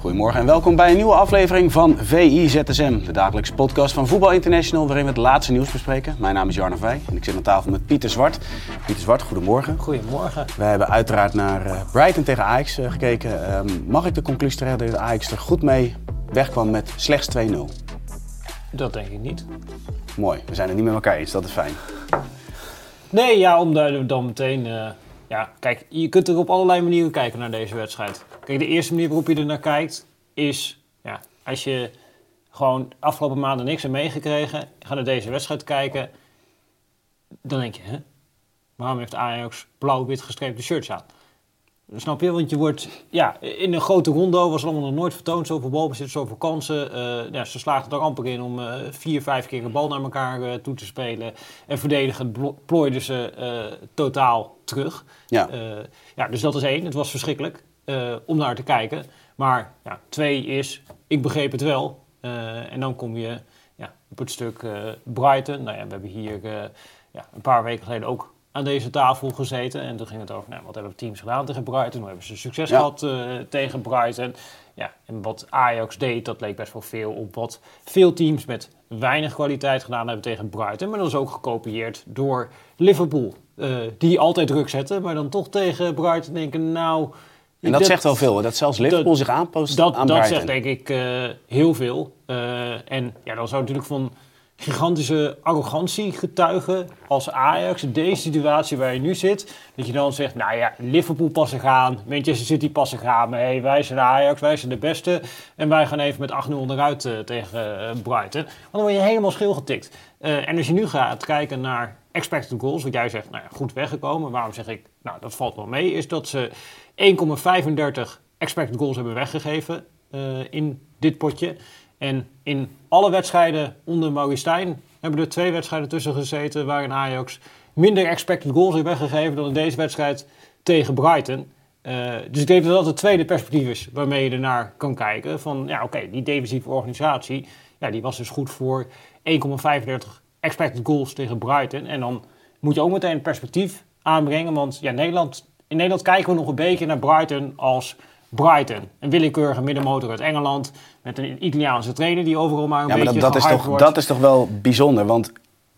Goedemorgen en welkom bij een nieuwe aflevering van VI ZSM, de dagelijkse podcast van Voetbal International, waarin we het laatste nieuws bespreken. Mijn naam is Jarno Vij en ik zit aan tafel met Pieter Zwart. Pieter Zwart, goedemorgen. Goedemorgen. We hebben uiteraard naar uh, Brighton tegen Ajax uh, gekeken. Um, mag ik de conclusie trekken dat Ajax er goed mee wegkwam met slechts 2-0? Dat denk ik niet. Mooi, we zijn het niet met elkaar eens, dat is fijn. Nee, ja, om daar dan meteen... Uh, ja, kijk, je kunt er op allerlei manieren kijken naar deze wedstrijd. Kijk, de eerste manier waarop je er naar kijkt is, ja, als je gewoon afgelopen maanden niks hebt meegekregen, ga naar deze wedstrijd kijken, dan denk je, hè, waarom heeft Ajax blauw-wit gestreepte shirts aan? Snap je? Want je wordt, ja, in een grote rondo was het allemaal nog nooit vertoond, zoveel balbezit, zoveel kansen. Uh, ja, ze slaagden er amper in om uh, vier, vijf keer een bal naar elkaar uh, toe te spelen. En verdedigend plooiden ze totaal terug. Ja. ja, dus dat is één. Het was verschrikkelijk. Uh, om naar te kijken. Maar ja, twee is, ik begreep het wel. Uh, en dan kom je ja, op het stuk uh, Brighton. Nou ja, we hebben hier ja, een paar weken geleden ook aan deze tafel gezeten. En toen ging het over, nou, wat hebben teams gedaan tegen Brighton? Hoe hebben ze succes ja. gehad tegen Brighton? Ja, en wat Ajax deed, dat leek best wel veel op wat veel teams met weinig kwaliteit gedaan hebben tegen Brighton. Maar dat is ook gekopieerd door Liverpool. die altijd druk zetten, maar dan toch tegen Brighton denken, nou... En dat, dat, zegt wel veel, dat zelfs Liverpool dat, zich aanpast dat, aan Dat zegt denk ik uh, heel veel. Uh, en ja, dan zou natuurlijk van gigantische arrogantie getuigen als Ajax in deze situatie waar je nu zit. Dat je dan zegt, nou ja, Liverpool passen gaan, Manchester City passen gaan. Maar hey, wij zijn Ajax, wij zijn de beste. En wij gaan even met 8-0 eruit uh, tegen Brighton. Want dan word je helemaal schil getikt. en als je nu gaat kijken naar expected goals, wat jij zegt, nou ja, goed weggekomen. Waarom zeg ik, nou dat valt wel mee, is dat ze 1,35 expected goals hebben weggegeven uh, in dit potje. En in alle wedstrijden onder Maurice Stijn hebben er twee wedstrijden tussen gezeten waarin Ajax minder expected goals heeft weggegeven dan in deze wedstrijd tegen Brighton. Uh, dus ik denk dat dat het tweede perspectief is waarmee je ernaar kan kijken. Van ja, oké, die defensieve organisatie, ja, die was dus goed voor 1,35 expected goals tegen Brighton. En dan moet je ook meteen een perspectief aanbrengen. Want ja, Nederland, in Nederland kijken we nog een beetje naar Brighton als Brighton. Een willekeurige middenmotor uit Engeland. Met een Italiaanse trainer die overal maar een ja, maar beetje dat, dat is toch, wordt. Dat is toch wel bijzonder. Want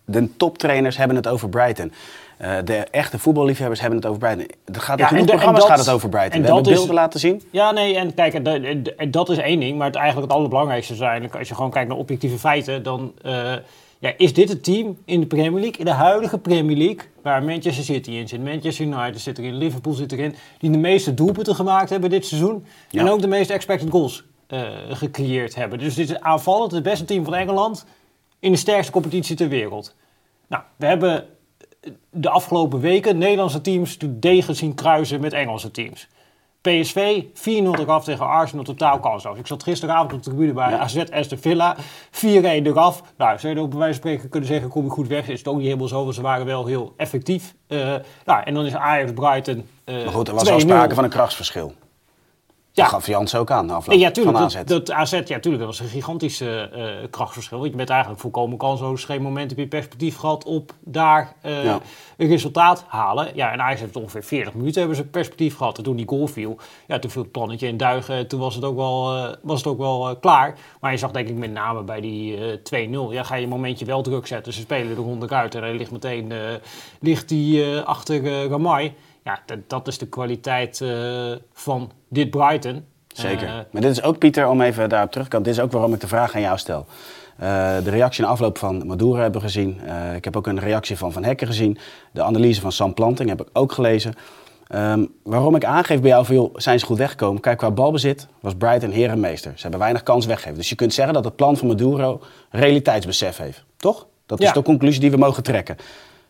de toptrainers hebben het over Brighton. Uh, de echte voetballiefhebbers hebben het over Brighton. Er gaat in ja, genoeg programma's dat, gaat het over Brighton. We hebben beelden is, laten zien. Ja, nee, en kijk, dat is één ding. Maar het, eigenlijk het allerbelangrijkste is eigenlijk... als je gewoon kijkt naar objectieve feiten... dan uh, ja, is dit het team in de Premier League, in de huidige Premier League, waar Manchester City in zit, Manchester United zit erin, Liverpool zit erin, die de meeste doelpunten gemaakt hebben dit seizoen ja. en ook de meeste expected goals uh, gecreëerd hebben. Dus dit is aanvallend het beste team van Engeland in de sterkste competitie ter wereld. Nou, we hebben de afgelopen weken Nederlandse teams de degen zien kruisen met Engelse teams. PSV 4-0 eraf tegen Arsenal, totaal kansloos. Ik zat gisteravond op de tribune bij. AZ Aston Villa. 4-1 eraf. Nou, zou je er ook bij wijze van spreken kunnen zeggen, kom je goed weg. Is het ook niet helemaal zo, want ze waren wel heel effectief. Uh, nou, en dan is Ajax Brighton uh, Maar goed, er was wel sprake van een krachtsverschil. Ja. Dat gaf Jans ook aan, de afloop ja, tuurlijk, van AZ. Dat, dat AZ, ja, tuurlijk, dat was een gigantisch uh, krachtverschil. Want je bent eigenlijk volkomen kansloos. Geen moment heb je perspectief gehad op daar uh, ja. een resultaat halen. Ja, en Ajax heeft ongeveer 40 minuten hebben ze perspectief gehad. En toen die goal viel, ja, toen viel het plannetje in duigen. Toen was het ook wel, uh, was het ook wel klaar. Maar je zag denk ik met name bij die 2-0. Ja, ga je een momentje wel druk zetten. Ze spelen de ronde uit en hij ligt meteen ligt die, achter Ramai. Ja, dat, is de kwaliteit uh, van dit Brighton. Zeker. Uh, maar dit is ook, Pieter, om even daarop terug te komen. Dit is ook waarom ik de vraag aan jou stel. Uh, de reactie in afloop van Maduro hebben we gezien. ik heb ook een reactie van Van Hekken gezien. De analyse van Sam Planting heb ik ook gelezen. Um, waarom ik aangeef bij jou, veel zijn ze goed weggekomen? Kijk, qua balbezit was Brighton herenmeester. Ze hebben weinig kans weggegeven. Dus je kunt zeggen dat het plan van Maduro realiteitsbesef heeft. Toch? Dat is Ja. de conclusie die we mogen trekken.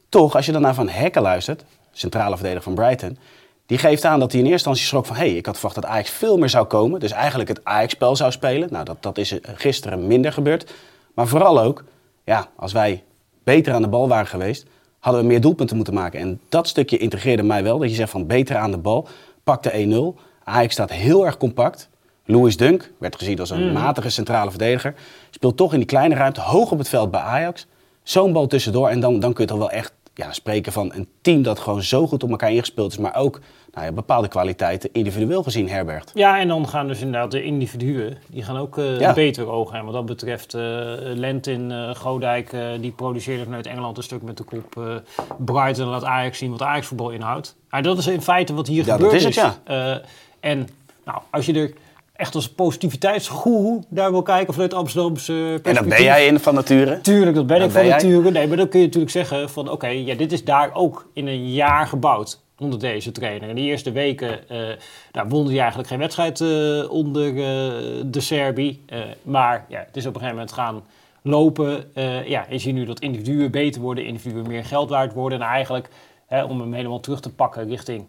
Toch, als je dan naar Van Hekken luistert, centrale verdediger van Brighton, Die geeft aan dat hij in eerste instantie schrok van... hé, hey, ik had verwacht dat Ajax veel meer zou komen. Dus eigenlijk het Ajax-spel zou spelen. Nou, dat, dat is gisteren minder gebeurd. Maar vooral ook, ja, als wij beter aan de bal waren geweest... hadden we meer doelpunten moeten maken. En dat stukje integreerde mij wel. Dat je zegt van beter aan de bal, pak de 1-0. Ajax staat heel erg compact. Louis Dunk werd gezien als een matige centrale verdediger. Speelt toch in die kleine ruimte, hoog op het veld bij Ajax. Zo'n bal tussendoor en dan, dan kun je toch wel echt ja, spreken van een team dat gewoon zo goed op elkaar ingespeeld is. Maar ook nou ja, bepaalde kwaliteiten individueel gezien herbergt. Ja, en dan gaan dus inderdaad de individuen, die gaan ook uh, Ja. beter ogen. En wat dat betreft, eh Lentin, eh Godijk, eh, die produceerde vanuit Engeland een stuk met de kop uh, Brighton. Laat Ajax zien wat Ajax voetbal inhoudt. Maar dat is in feite wat hier Ja, gebeurd dat is het, Eh, en nou, als je er echt als positiviteitsgoeroe daar wil kijken vanuit Amsterdamse perspectief. En dat ben jij in van nature. Tuurlijk, dat ben Dat ik van ben nature. Nee, maar dan kun je natuurlijk zeggen van oké, ja, dit is daar ook in een jaar gebouwd onder deze trainer. In de eerste weken eh nou, won hij eigenlijk geen wedstrijd eh, onder eh, de Serbi. Maar ja, het is op een gegeven moment gaan lopen. Ja, je ziet nu dat individuen beter worden, individuen meer geld waard worden. En eigenlijk, hè, om hem helemaal terug te pakken richting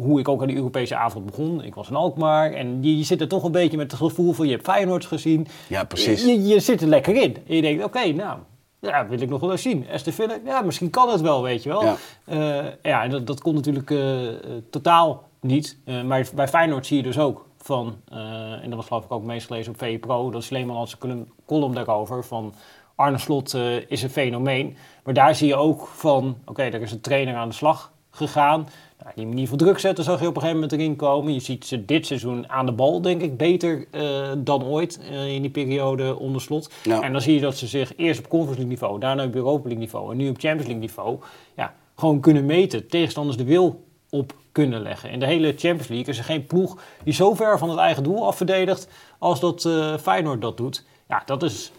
hoe ik ook aan die Europese avond begon. Ik was in Alkmaar en je, je zit er toch een beetje met het gevoel van je hebt Feyenoord gezien. Ja, precies. Je, je zit er lekker in. En je denkt, oké, nou, ja, wil ik nog wel eens zien. Esther Villa, ja, misschien kan het wel, weet je wel. Ja. Ja, ja en dat, dat kon natuurlijk eh, eh, totaal niet. Eh, maar bij Feyenoord zie je dus ook van, eh, en dat was geloof ik ook meest gelezen op VE Pro, dat Sleeman had een column daarover van... Arne Slot eh, is een fenomeen. Maar daar zie je ook van, oké, er is een trainer aan de slag gegaan. Nou, die manier van druk zetten zag je op een gegeven moment erin komen. Je ziet ze dit seizoen aan de bal, denk ik, beter eh, dan ooit eh, in die periode onder slot. Ja. En dan zie je dat ze zich eerst op Conference League niveau, daarna op Europa League niveau en nu op Champions League niveau ja, gewoon kunnen meten. Tegenstanders de wil op kunnen leggen. In de hele Champions League is er geen ploeg die zo ver van het eigen doel afverdedigt als dat eh, Feyenoord dat doet. Ja, dat is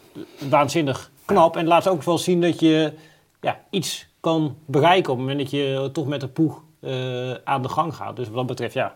waanzinnig knap. En laat ook wel zien dat je ja, iets kan bereiken op het moment dat je toch met de ploeg eh, aan de gang gaat. Dus wat dat betreft, ja,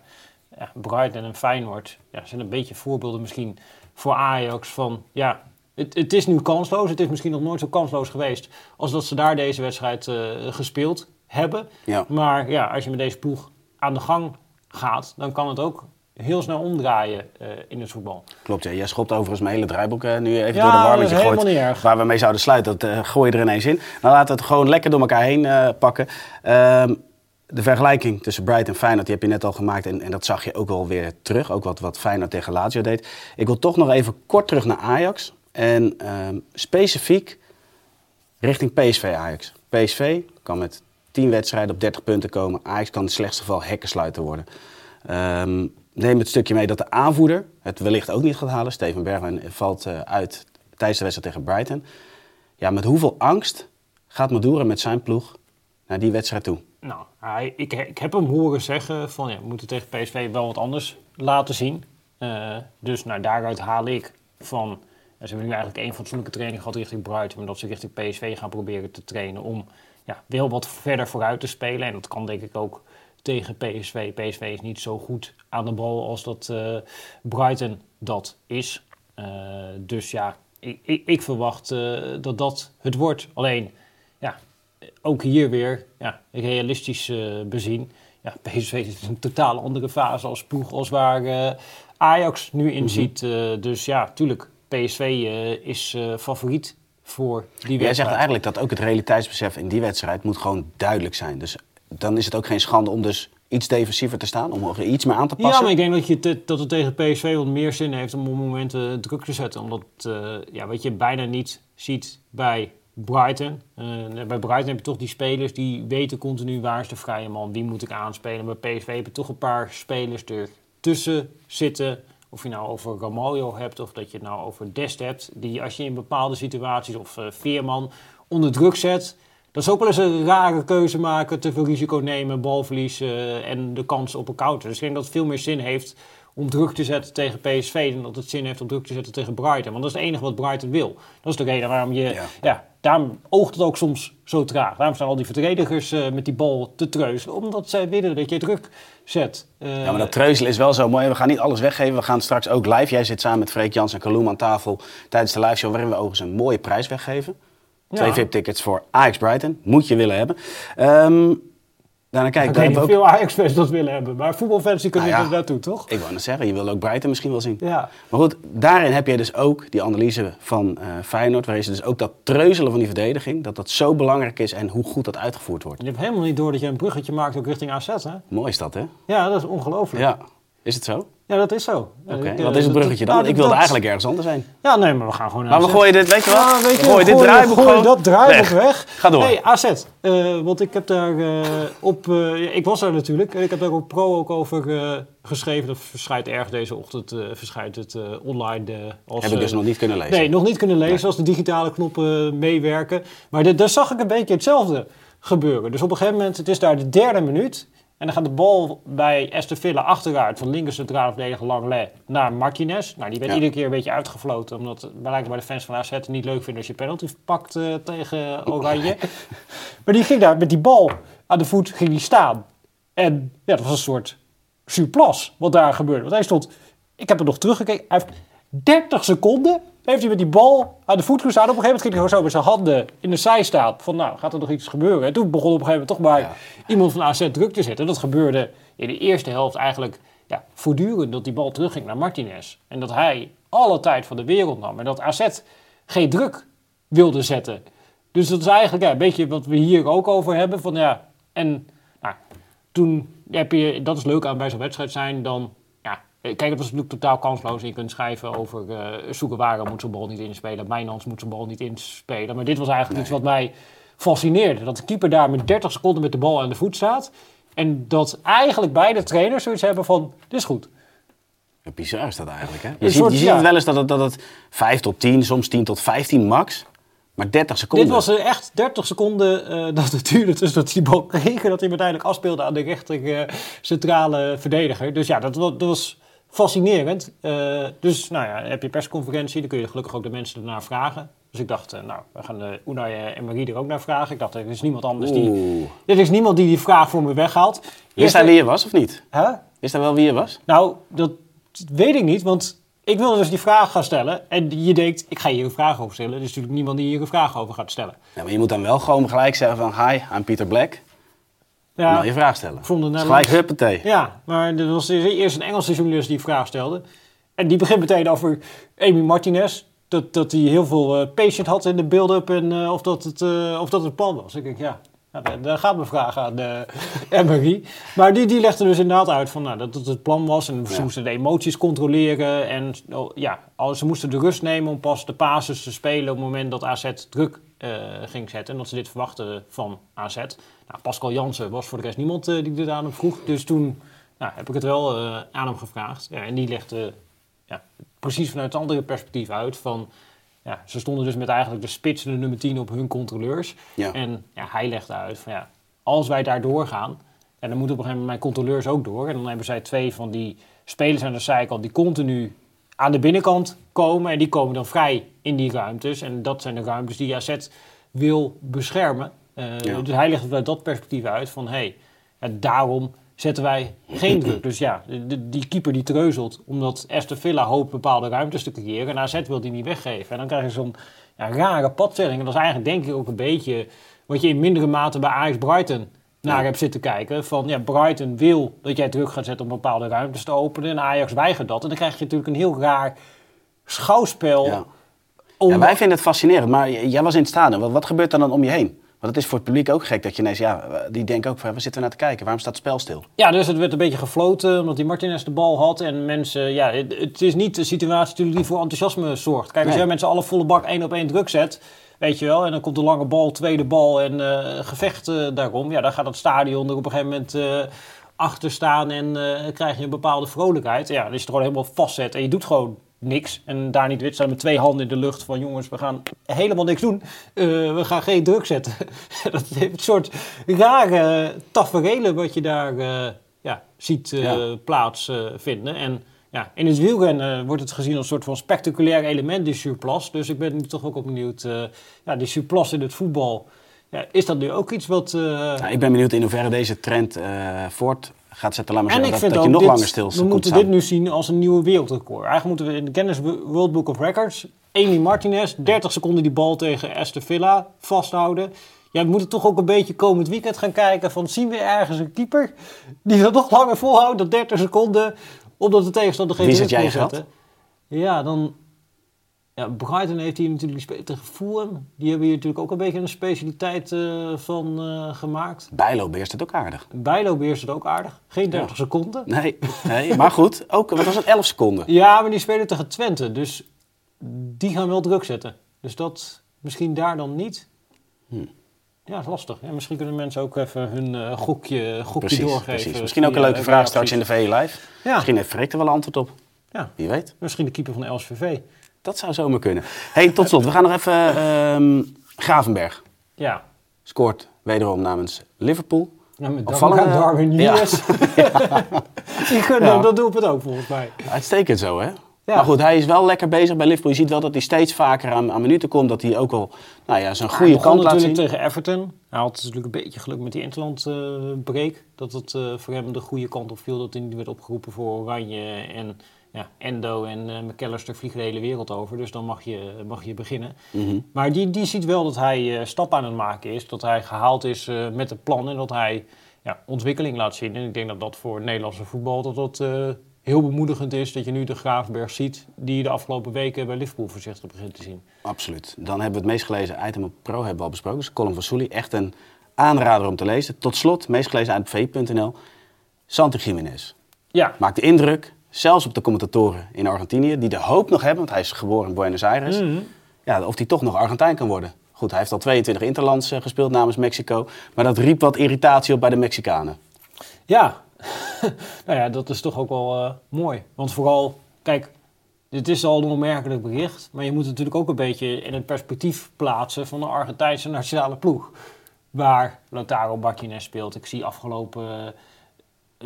ja Brighton en Feyenoord ja, zijn een beetje voorbeelden misschien voor Ajax van, ja, het, het is nu kansloos. Het is misschien nog nooit zo kansloos geweest als dat ze daar deze wedstrijd eh, gespeeld hebben. Ja. Maar ja, als je met deze ploeg aan de gang gaat, dan kan het ook heel snel omdraaien eh, in het voetbal. Klopt, ja. Jij schopt overigens mijn hele draaiboek eh, nu even Ja, door de war dat met is je gooit. helemaal niet erg. Waar we mee zouden sluiten, dat eh, gooi je er ineens in. Nou, laten we het gewoon lekker door elkaar heen pakken. Ehm, de vergelijking tussen Brighton en Feyenoord, die heb je net al gemaakt. En, en dat zag je ook wel weer terug. Ook wat, wat Feyenoord tegen Lazio deed. Ik wil toch nog even kort terug naar Ajax. En ehm, specifiek richting PSV Ajax. PSV kan met 10 wedstrijden op 30 punten komen. Ajax kan in het slechtste geval hekkensluiter worden. Ehm, neem het stukje mee dat de aanvoerder het wellicht ook niet gaat halen. Steven Bergwijn valt eh, uit tijdens de wedstrijd tegen Brighton. Ja, met hoeveel angst gaat Maduro met zijn ploeg naar die wedstrijd toe? Nou, ik, ik heb hem horen zeggen van ja, we moeten tegen PSV wel wat anders laten zien. Eh, dus nou, daaruit haal ik van, ze hebben nu eigenlijk één fatsoenlijke training gehad richting Brighton, maar dat ze richting PSV gaan proberen te trainen om ja, wel wat verder vooruit te spelen. En dat kan denk ik ook tegen PSV. PSV is niet zo goed aan de bal als dat eh, Brighton dat is. Eh, dus ja, ik, ik, ik verwacht eh, dat dat het wordt. Alleen, ja, ook hier weer ja, realistisch bezien. Ja, PSV is een totaal andere fase als ploeg als waar Ajax nu in ziet. Eh, dus ja, tuurlijk, PSV is favoriet voor die Jij wedstrijd. zegt eigenlijk dat ook het realiteitsbesef in die wedstrijd moet gewoon duidelijk zijn. Dus dan is het ook geen schande om dus iets defensiever te staan, om er iets meer aan te passen. Ja, maar ik denk dat, je te- dat het tegen PSV wat meer zin heeft om op momenten druk te zetten. Omdat, eh, ja, wat je bijna niet ziet bij Brighton. Eh, bij Brighton heb je toch die spelers die weten continu waar is de vrije man, wie moet ik aanspelen. Bij PSV heb je toch een paar spelers ertussen zitten. Of je nou over Ramaljo hebt of dat je het nou over Dest hebt. Die als je in bepaalde situaties of eh, Veerman onder druk zet... Dat is ook wel eens een rare keuze maken, te veel risico nemen, balverlies eh, en de kans op een counter. Dus ik denk dat het veel meer zin heeft om druk te zetten tegen PSV dan dat het zin heeft om druk te zetten tegen Brighton. Want dat is het enige wat Brighton wil. Dat is de reden waarom je, Ja. ja, daarom oogt het ook soms zo traag. Daarom staan al die verdedigers eh, met die bal te treuzelen, omdat zij willen dat je druk zet. Eh, Ja, maar dat treuzelen is wel zo mooi. We gaan niet alles weggeven. We gaan straks ook live. Jij zit samen met Freek Jans en Kaloem aan tafel tijdens de live show... waarin we overigens een mooie prijs weggeven. Twee Ja. VIP-tickets voor Ajax Brighton. Moet je willen hebben. Ehm, Daarna Ik kijken. weet we niet ook, veel Ajax-fans dat willen hebben. Maar voetbalfans die kunnen Nou ja. er naartoe, toch? ik wou net zeggen, je wil ook Brighton misschien wel zien. Ja. Maar goed, daarin heb je dus ook die analyse van eh, Feyenoord, waarin ze dus ook dat treuzelen van die verdediging, dat dat zo belangrijk is en hoe goed dat uitgevoerd wordt. Je hebt helemaal niet door dat je een bruggetje maakt ook richting AZ, hè? Mooi is dat, hè? Ja, dat is ongelooflijk. Ja. Is het zo? Ja, dat is zo. Oké. Ik, eh, Wat is het bruggetje dan? nou, ik wilde dat- eigenlijk ergens anders heen. Ja, nee, maar we gaan gewoon naar Maar we gooien dit, weet je wat? Ja, weet je, we gooien dit gooi- draaiboek gooi gewoon dat draaiboek weg. Ga door. Hey, AZ. eh, want ik heb daar eh, op... ik was daar natuurlijk. En ik heb daar op Pro ook over geschreven. Dat verschijnt erg deze ochtend. verschijnt het online. als, Heb ik dus nog niet kunnen lezen. Nee, nog niet kunnen lezen als de digitale knoppen meewerken. Maar daar zag ik een beetje hetzelfde gebeuren. Dus op een gegeven moment, het is daar de derde minuut. En dan gaat de bal bij Aston Villa achteruit van linker centraal verdediger Langlais naar Martinez. Nou, die werd Ja. iedere keer een beetje uitgefloten. Omdat het blijkbaar de fans van AZ het niet leuk vinden als je penalty pakt eh, tegen Oranje. maar die ging daar met die bal aan de voet ging die staan. En ja, dat was een soort surplus wat daar gebeurde. Want hij stond, ik heb er nog teruggekeken, hij heeft 30 seconden heeft hij met die bal aan de voet gestaan. Op een gegeven moment ging hij gewoon zo met zijn handen in de zij staan. Van nou, gaat er nog iets gebeuren? En toen begon op een gegeven moment toch Ja. iemand van AZ druk te zetten. Dat gebeurde in de eerste helft eigenlijk ja, voortdurend dat die bal terugging naar Martinez. En dat hij alle tijd van de wereld nam. En dat AZ geen druk wilde zetten. Dus dat is eigenlijk ja, een beetje wat we hier ook over hebben. Van, ja, en nou, toen heb je, dat is leuk aan bij zo'n wedstrijd zijn, dan, kijk, het was natuurlijk totaal kansloos. Je kunt schrijven over uh, Soekewagen moet zijn bal niet inspelen, Mijnans moet zijn bal niet inspelen. Maar dit was eigenlijk iets wat mij fascineerde. Dat de keeper daar met 30 seconden met de bal aan de voet staat. En dat eigenlijk beide trainers zoiets hebben van, dit is goed. Bizar is dat eigenlijk, hè? Je ziet, soort- je ziet ja. wel eens dat het, dat het 5 tot 10, soms 10 tot 15 max. Maar 30 seconden. Dit was eh, echt 30 seconden eh, dat het duurde tussen dat hij die bal kreeg en dat hij uiteindelijk afspeelde aan de rechter eh, centrale verdediger. Dus ja, dat, dat was fascinerend. Eh, dus nou ja, heb je persconferentie, dan kun je gelukkig ook de mensen ernaar vragen. Dus ik dacht, eh, nou, we gaan de Unai eh, en Marie er ook naar vragen. Ik dacht, er is niemand anders die... Oeh. Er is niemand die die vraag voor me weghaalt. Wist hij wie je was of niet? Hè? Wist hij wel wie je was? Nou, dat weet ik niet, want ik wilde dus die vraag gaan stellen. En je denkt, ik ga hier een vraag over stellen. Er is natuurlijk niemand die hier een vraag over gaat stellen. Ja, maar je moet dan wel gewoon gelijk zeggen van... Hi, I'm Peter Black. Ja, dan je vraag stellen. vond gelijk huppatee. Ja, maar er was eerst een Engelse journalist die vraag stelde. En die begint meteen over Amy Martinez. Dat, dat hij heel veel eh, patient had in de build-up en eh, of, dat het, eh, of dat het plan was. Ik denk, ja, nou, daar, gaat mijn vraag aan de Emery. Maar die, die legde dus inderdaad uit van, nou, dat het het plan was. En ze Ja. moesten de emoties controleren. En oh, ja, ze moesten de rust nemen om pas de basis te spelen op het moment dat AZ druk eh, ging zetten. En dat ze dit verwachten van AZ. Nou, Pascal Jansen was voor de rest niemand eh, die dit aan hem vroeg. Dus toen nou, heb ik het wel eh, aan hem gevraagd. Ja, en die legde ja, precies vanuit het andere perspectief uit. Van, ja, ze stonden dus met eigenlijk de spits en de nummer 10 op hun controleurs. Ja. En ja, hij legde uit van ja, als wij daar doorgaan, en dan moeten op een gegeven moment mijn controleurs ook door. En dan hebben zij twee van die spelers aan de zijkant die continu aan de binnenkant komen. En die komen dan vrij in die ruimtes. En dat zijn de ruimtes die AZ wil beschermen. Eh, Ja. Dus hij legt het uit dat perspectief uit van hé, hey, daarom zetten wij geen druk. Dus ja, de- die keeper die treuzelt omdat Aston Villa hoopt bepaalde ruimtes te creëren. En AZ wil die niet weggeven. En dan krijg je zo'n ja, rare padstelling. En dat is eigenlijk denk ik ook een beetje wat je in mindere mate bij Ajax Brighton naar Ja. hebt zitten kijken. Van ja, Brighton wil dat jij druk gaat zetten om bepaalde ruimtes te openen. En Ajax weigert dat. En dan krijg je natuurlijk een heel raar schouwspel. Ja. om- Ja, wij vinden het fascinerend, maar jij was in het stadion. Wat, wat gebeurt er dan om je heen? Want het is voor het publiek ook gek dat je ineens, ja, die denken ook van, waar zitten we naar te kijken? Waarom staat het spel stil? Ja, dus het werd een beetje gefloten omdat die Martinez de bal had. En mensen, ja, het, het is niet de situatie natuurlijk die voor enthousiasme zorgt. Kijk, als Nee. jij mensen alle volle bak één op één druk zet, weet je wel. En dan komt de lange bal, tweede bal en eh, gevecht eh, daarom. Ja, dan gaat het stadion er op een gegeven moment eh, achter staan en krijg je een bepaalde vrolijkheid. Ja, dan is het gewoon helemaal vastzet en je doet gewoon niks. En daar niet wit staan met twee handen in de lucht van jongens, we gaan helemaal niks doen. Eh, we gaan geen druk zetten. dat heeft een soort rare tafereelen wat je daar eh, ja, ziet eh, Ja. plaatsvinden. en ja, in het wielrennen wordt het gezien als een soort van spectaculair element, die surplus. Dus ik ben nu toch ook wel benieuwd, ja, die surplus in het voetbal. Ja, is dat nu ook iets wat... Nou, ik ben benieuwd in hoeverre deze trend eh, voort gaat zetten. Laat maar en zeggen, ik dat, vind dat je nog dit, langer stil we moeten staan. dit nu zien als een nieuwe wereldrecord. Eigenlijk moeten we in de Guinness World Book of Records... Amy Martinez, 30 seconden die bal tegen Aston Villa vasthouden. ja, we moeten toch ook een beetje komend weekend gaan kijken van zien we ergens een keeper die dat nog langer volhoudt dan 30 seconden, omdat de tegenstander geen Wie druk jij gehad? zetten. Ja, dan... Ja, Brighton heeft hier natuurlijk tegen Fulham. Die hebben hier natuurlijk ook een beetje een specialiteit eh, van eh, gemaakt. Bijlo beheerst het ook aardig. Bijlo beheerst het ook aardig. Geen 30 Ja. seconden. Nee, nee, maar goed. Ook, wat was het? 11 seconden. Ja, maar die spelen tegen Twente. Dus die gaan wel druk zetten. Dus dat misschien daar dan niet. Hm. Ja, dat is lastig. Ja, misschien kunnen mensen ook even hun eh, gokje, gokje Precies, doorgeven. precies. Misschien ook een leuke vraag straks in de VE Live. Ja. Misschien heeft Freek er wel een antwoord op. Ja, Wie weet. misschien de keeper van de LSVV. Dat zou zomaar kunnen. hey, tot slot. We gaan nog even... ehm Gravenberg Ja. scoort wederom namens Liverpool. Ja, met Opvallende- Darwin Darwin Ja. Nunes. Die Ja. dat doelpunt ook volgens mij. Uitstekend zo, hè? Ja. Maar goed, hij is wel lekker bezig bij Liverpool. Je ziet wel dat hij steeds vaker aan, aan minuten komt. Dat hij ook wel nou ja, zijn goede Hij kant laat zien. natuurlijk tegen Everton. Hij had natuurlijk een beetje geluk met die interland eh break. Dat het eh, voor hem de goede kant op viel. Dat hij niet werd opgeroepen voor Oranje. En ja, Endo en eh McAllister vliegen de hele wereld over. Dus dan mag je, mag je beginnen. Mhm. Maar die, die ziet wel dat hij eh stappen aan het maken is. Dat hij gehaald is eh, met een plan. En dat hij ja, ontwikkeling laat zien. En ik denk dat dat voor het Nederlandse voetbal dat dat, eh, heel bemoedigend is. Dat je nu de Graafberg ziet. Die je de afgelopen weken bij Liverpool voorzichtig begint te zien. Absoluut. Dan hebben we het meest gelezen item op Pro hebben we al besproken. Dus column van Sully. Echt een aanrader om te lezen. Tot slot, meest gelezen uit v.nl. Santi Jiménez. Ja, Maakt de indruk, zelfs op de commentatoren in Argentinië, die de hoop nog hebben, want hij is geboren in Buenos Aires, Mhm. ja, of hij toch nog Argentijn kan worden. Goed, hij heeft al 22 interlands eh, gespeeld namens Mexico, maar dat riep wat irritatie op bij de Mexicanen. Ja, nou ja, dat is toch ook wel eh, mooi. Want vooral, kijk, dit is al een onmerkelijk bericht. Maar je moet het natuurlijk ook een beetje in het perspectief plaatsen van de Argentijnse nationale ploeg. Waar Lautaro Martinez speelt. Ik zie afgelopen eh,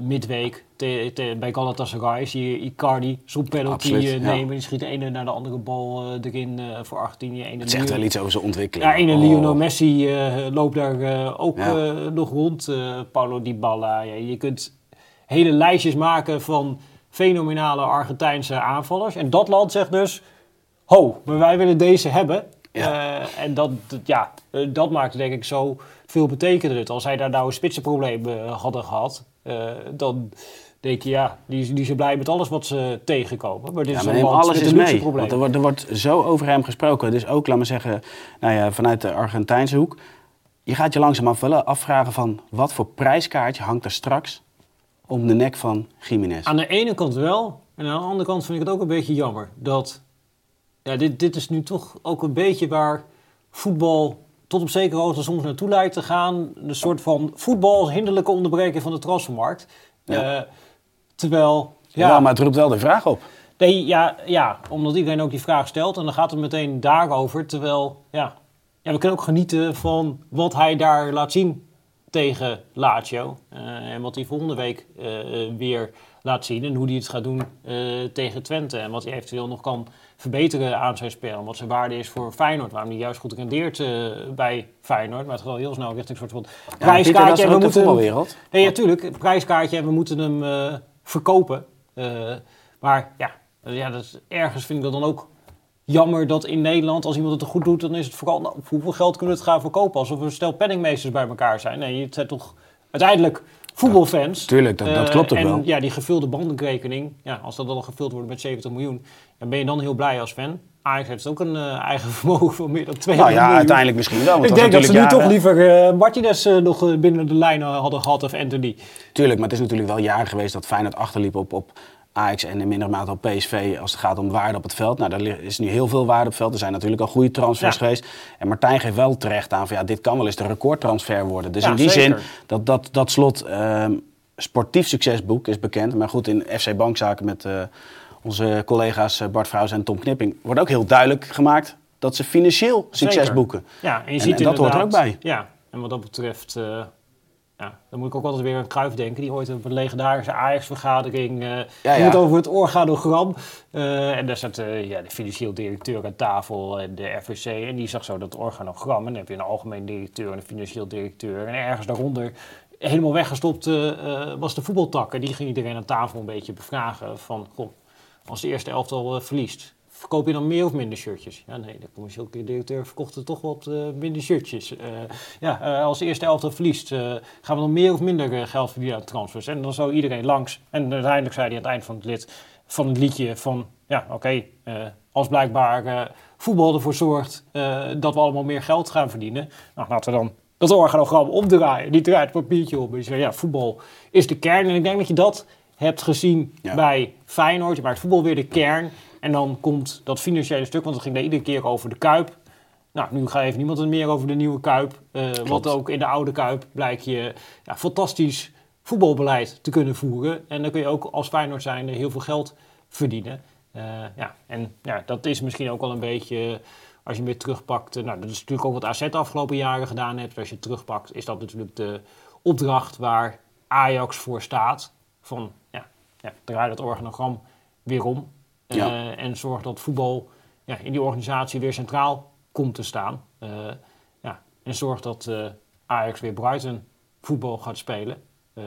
midweek te- te- bij Galatasaray zie je Icardi zo'n penalty Absoluut, eh, ja. nemen. Die schiet de ene naar de andere bal eh, erin eh, voor Argentinië. Ene Het zegt wel iets over zijn ontwikkeling. ja, ene Oh. Lionel Messi loopt daar ook Ja. nog rond. Paulo Dybala. Ja, je kunt hele lijstjes maken van fenomenale Argentijnse aanvallers. En dat land zegt dus, ho, maar wij willen deze hebben. Ja. Eh, en dat, ja, eh, dat maakt denk ik zo veel betekende het. Als zij daar nou een spitsenprobleem eh, hadden gehad, eh, dan denk je, ja, die, is- die zijn blij met alles wat ze tegenkomen. Maar dit Ja, is maar een alles luxe mee. Want er wordt, er wordt zo over hem gesproken. Dus ook, laat maar zeggen, nou ja, vanuit de Argentijnse hoek. Je gaat je langzaam wel afvragen van wat voor prijskaartje hangt er straks om de nek van Jiménez. Aan de ene kant wel. En aan de andere kant vind ik het ook een beetje jammer. Dat, ja, dit, dit is nu toch ook een beetje waar voetbal tot op zekere hoogte soms naartoe lijkt te gaan. Een soort van voetbal als hinderlijke onderbreking van de transfermarkt. Ja. Eh, terwijl, Ja, ja, maar het roept wel de vraag op. nee, ja, ja, omdat iedereen ook die vraag stelt. En dan gaat het meteen daarover. Terwijl, ja, ja we kunnen ook genieten van wat hij daar laat zien tegen Lazio. Eh, en wat hij volgende week eh, weer laat zien. En hoe hij het gaat doen eh, tegen Twente. En wat hij eventueel nog kan verbeteren aan zijn spel. En wat zijn waarde is voor Feyenoord. Waarom hij juist goed rendeert eh, bij Feyenoord. Maar het gaat wel heel snel richting een soort van Ja, prijskaartje. en ook we de moeten hem- voetbalwereld. Nee, ja, tuurlijk. Prijskaartje en we moeten hem eh, verkopen. Maar ja, ja dat is, ergens vind ik dat dan ook jammer dat in Nederland, als iemand het er goed doet, dan is het vooral, nou, hoeveel geld kunnen we het gaan verkopen? Alsof we een stel penningmeesters bij elkaar zijn. Nee, het zijn toch uiteindelijk voetbalfans. Tuurlijk, dat, dat Eh, klopt ook en wel. ja, die gevulde bandenrekening, ja, als dat dan gevuld wordt met 70 miljoen, dan ben je dan heel blij als fan. Ajax heeft ook een eh, eigen vermogen van meer dan 200 Nou ja, miljoen. uiteindelijk misschien wel. Want Ik denk dat ze nu toch liever eh Martinez nog binnen de lijnen hadden gehad of Anthony. Tuurlijk, maar het is natuurlijk wel jaren geweest dat Feyenoord achterliep op, op Ajax en in mindere mate op PSV als het gaat om waarde op het veld. Nou, daar is nu heel veel waarde op het veld. Er zijn natuurlijk al goede transfers Ja. geweest. En Martijn geeft wel terecht aan van ja, dit kan wel eens de recordtransfer worden. Dus Ja, in die zeker. zin, dat, dat, dat slot ehm, sportief succesboek is bekend. Maar goed, in FC Bankzaken met eh, onze collega's eh, Bart Vrouws en Tom Knipping wordt ook heel duidelijk gemaakt dat ze financieel succes Zeker. boeken. Ja, en je En- ziet en dat hoort er ook bij. Ja, en wat dat betreft, eh, ja, dan moet ik ook altijd weer aan Cruijff denken. Die ooit op een legendarische Ajax-vergadering eh Ja, ging het over het organogram. Eh, en daar zat eh, ja, de financieel directeur aan tafel en de FVC. En die zag zo dat organogram. En dan heb je een algemeen directeur en een financieel directeur. En ergens daaronder, helemaal weggestopt, eh, eh, was de voetbaltak. En die ging iedereen aan tafel een beetje bevragen van... Goh, als de eerste elftal eh, verliest, verkoop je dan meer of minder shirtjes? Ja, nee, de commercieel directeur verkocht er toch wat uh, minder shirtjes. Uh, ja, uh, als de eerste elftal verliest, gaan we dan meer of minder geld verdienen aan transfers? En dan zou iedereen langs. En uiteindelijk zei hij aan het eind van het, lid, van het liedje van, ja, oké, als blijkbaar voetbal ervoor zorgt dat we allemaal meer geld gaan verdienen, nou, laten we dan dat organogram omdraaien. Die draait het papiertje op. En zegt, ja, voetbal is de kern. En ik denk dat je dat hebt gezien bij Feyenoord. Je maakt voetbal weer de kern. En dan komt dat financiële stuk, want het ging daar iedere keer over de Kuip. Nou, nu ga even niemand het meer over de nieuwe Kuip. Uh, want ook in de oude Kuip blijkt je ja, fantastisch voetbalbeleid te kunnen voeren. En dan kun je ook als Feyenoord zijn heel veel geld verdienen. Uh, ja, en ja, dat is misschien ook wel een beetje, als je hem weer terugpakt... Nou, dat is natuurlijk ook wat AZ de afgelopen jaren gedaan heeft. Als je het terugpakt, is dat natuurlijk de opdracht waar Ajax voor staat. Van, ja, ja draai dat organogram weer om. Uh, en zorg dat voetbal ja, in die organisatie weer centraal komt te staan. Uh, ja, en zorg dat uh, Ajax weer Brighton voetbal gaat spelen.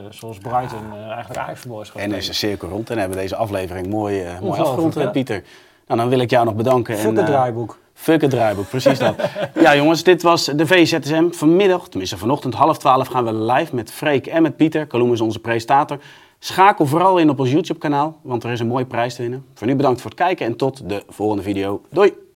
zoals Brighton eigenlijk Ajax voetbal is gaan En is een cirkel rond en hebben we deze aflevering mooi, mooi afgerond, Pieter. Nou, dan wil ik jou nog bedanken. Fuck het draaiboek. Fuck het draaiboek, precies dat. ja jongens, dit was de VZSM. Vanmiddag, tenminste vanochtend half twaalf, gaan we live met Freek en met Pieter. Kaloem is onze presentator. Schakel vooral in op ons YouTube kanaal, want er is een mooie prijs te winnen. Voor nu bedankt voor het kijken en tot de volgende video. Doei!